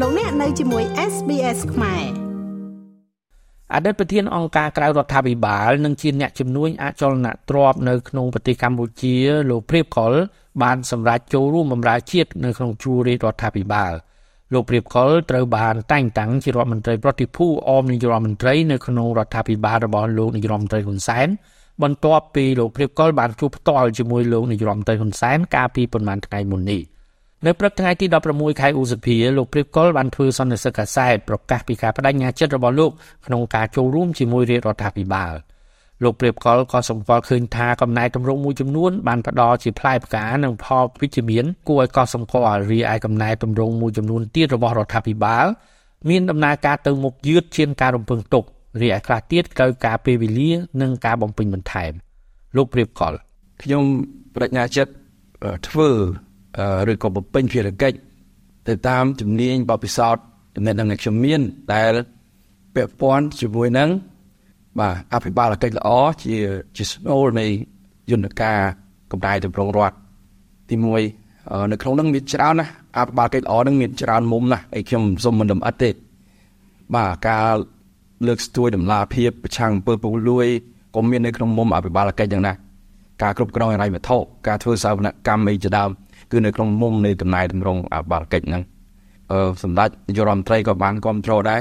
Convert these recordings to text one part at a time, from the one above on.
លោកអ្នកនៅជាមួយ SBS ខ្មែរអតីតប្រធានអង្គការក្រៅរដ្ឋាភិបាលនិងជាអ្នកជំនួយអចលនទ្រព្យនៅក្នុងប្រទេសកម្ពុជាលោកព្រៀបកុលបានសម្រេចចូលរួមបម្រើជាតិនៅក្នុងជួររាជរដ្ឋាភិបាលលោកព្រៀបកុលត្រូវបានតែងតាំងជារដ្ឋមន្ត្រីប្រតិភូអមនាយករដ្ឋមន្ត្រីនៅក្នុងរដ្ឋាភិបាលរបស់លោកនាយរដ្ឋមន្ត្រីហ៊ុនសែនបន្ទាប់ពីលោកព្រៀបកុលបានជួបផ្ទាល់ជាមួយលោកនាយរដ្ឋមន្ត្រីហ៊ុនសែនកាលពីប្រមាណថ្ងៃមុននេះ នៅព្រឹកថ្ងៃទី16ខែឧសភាលោកព្រៀបកុលបានធ្វើសន្និសីទកាសែតប្រកាសពីការបដិញ្ញាចិត្តរបស់លោកក្នុងការចូលរួមជាមួយរាជរដ្ឋាភិបាលលោកព្រៀបកុលក៏សម្គាល់ឃើញថាកំណែតម្រង់មួយចំនួនបានផ្ដល់ជាផ្លែផ្កានិងផលវិជ្ជមានគួរឲ្យកត់សម្គាល់រីឯកំណែតម្រង់មួយចំនួនទៀតរបស់រដ្ឋាភិបាលមានដំណើរការទៅមុខយឺតជាងការរំពឹងទុករីឯខ្លះទៀតត្រូវការពេលវេលានិងការបំពេញបន្ថែមលោកព្រៀបកុលខ្ញុំបដិញ្ញាចិត្តធ្វើ ឬក៏បំពេញភារកិច្ចទៅតាមជំនាញបបិសោតចំណេះដឹងដែលខ្ញុំមានដែលពាក់ព័ន្ធជាមួយនឹងបាទអភិបាលកិច្ចល្អជាជាស្នូលនៃយន្តការកម្ដៅតម្រង់រដ្ឋទី1នៅក្នុងនឹងមានច្រើនណាស់អភិបាលកិច្ចល្អនឹងមានច្រើនមុំណាស់អីខ្ញុំសុំមិនដំអិតទេបាទការលើកស្ទួយតម្លាភាពប្រឆាំងអំពើពុករលួយក៏មាននៅក្នុងមុំអភិបាលកិច្ចយ៉ាងណាការគ្រប់គ្រងហិរញ្ញវត្ថុការធ្វើសាវនកម្មអីជាដើម គឺនៅក្នុងមុំនៃដំណើរតម្រង់អភិបាលកិច្ចហ្នឹងអឺសម្ដេចនាយករដ្ឋមន្ត្រីក៏បានគ្រប់គ្រងដែរ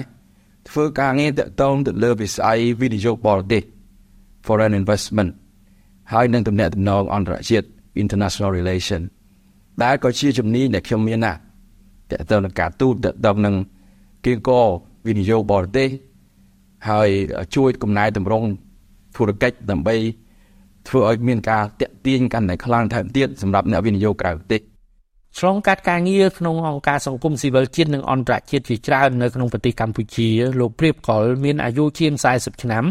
ធ្វើការងារតកតងទៅលើវិស័យវិនិយោគបរទេស foreign investment ហើយនឹងទំនាក់ទំនងអន្តរជាតិ international relation ដែលក៏ជាជំនាញដែលខ្ញុំមានណាតកតទៅនឹងការទូតតកតនឹងគៀងកវិនិយោគបរទេសហើយជួយកំណែតម្រង់ធុរកិច្ចដើម្បី ធ្វើឲ្យមានការតាក់ទាញកាន់តែខ្លាំងថែមទៀតសម្រាប់អ្នកវិនិយោគក្រៅប្រទេសឆ្លងកាត់ការងារក្នុងអង្គការសង្គមស៊ីវិលជាតិនិងអន្តរជាតិជាច្រើននៅក្នុងប្រទេសកម្ពុជាលោកព្រៀបកុលមានអាយុជាង40ឆ្នាំ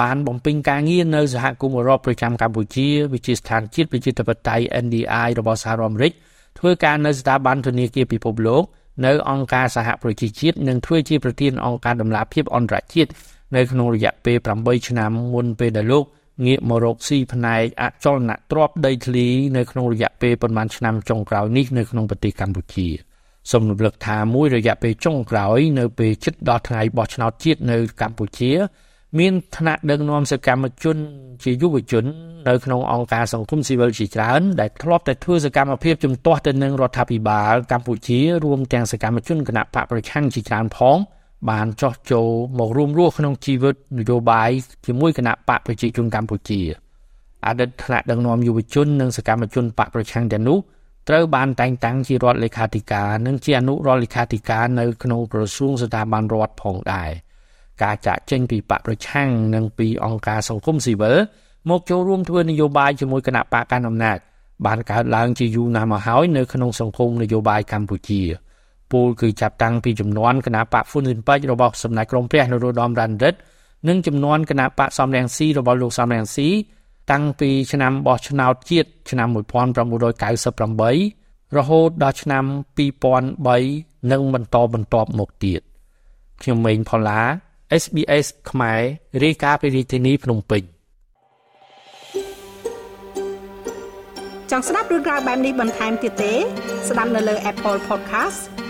បានបំពេញការងារនៅសហគមន៍អឺរ៉ុបប្រចាំកម្ពុជាវិជាស្ថានជាតិប្រជាធិបតេយ្យ NDI របស់សហរដ្ឋអាមេរិកធ្វើការនៅស្ថាប័នធនាគារពិភពលោកនៅអង្គការសហប្រជាជាតិនិងធ្វើជាប្រធានអង្គការដំណាភិបអន្តរជាតិនៅក្នុងរយៈពេល8ឆ្នាំមុនពេលដែលលោក ងាកមករកស៊ីផ្នែកអចលនទ្រព្យដីធ្លីនៅក្នុងរយៈពេលប្រមាណឆ្នាំចុងក្រោយនេះនៅក្នុងប្រទេសកម្ពុជាសូមរំលឹកថាមួយរយៈពេលចុងក្រោយនៅពេលជិតដល់ថ្ងៃបោះឆ្នោតជាតិនៅកម្ពុជា មានថ្នាក់ដឹកនាំសកម្មជនជាយុវជននៅក្នុងអង្គការសង្គមស៊ីវិលជាច្រើនដែលធ្លាប់តែធ្វើសកម្មភាពជំទាស់ទៅនឹងរដ្ឋាភិបាលកម្ពុជារួមទាំងសកម្មជនគណៈបកប្រឆាំងជាច្រើនផង បានចោះចូលមកររួមរស់ក្នុងជីវិតនយោបាយជាមួយគណៈបកប្រជាជនកម្ពុជាអតីតថ្នាក់ដឹកនាំយុវជននិងសកម្មជនបកប្រឆាំងទាំងនោះត្រូវបានតែងតាំងជារដ្ឋលេខាធិការនិងជាអនុរដ្ឋលេខាធិការនៅក្នុងក្រសួងស្ថាប័នរដ្ឋផងដែរការចាក់ចេញពីបកប្រឆាំងនិងពីអង្គការសង្គមស៊ីវិលមកចូលរួមធ្វើនយោបាយជាមួយគណៈបកកណ្ដាលអំណាចបានកើតឡើងជាយូរណាស់មកហើយនៅក្នុងសង្គមនយោបាយកម្ពុជា។ ពលគឺចាប់តាំងពីចំនួនគណៈបកហ្វុនស៊ិនប៉ិចរបស់សម្ដេចក្រមព្រះនរោត្តមរណរដ្ឋនិងចំនួនគណៈបកសំរងស៊ីរបស់លោកសំរងស៊ីតាំងពីឆ្នាំបោះឆ្នោតជាតិឆ្នាំ1998រហូតដល់ឆ្នាំ2003និងបន្តបន្តមកទៀតខ្ញុំម៉េងផល្លា SBS ខ្មែររាយការណ៍ពីរាជធានីភ្នំពេញចង់ស្ដាប់រឿងរ៉ាវបែបនេះបន្ថែមទៀតទេ ស្ដាប់នៅលើ Apple Podcast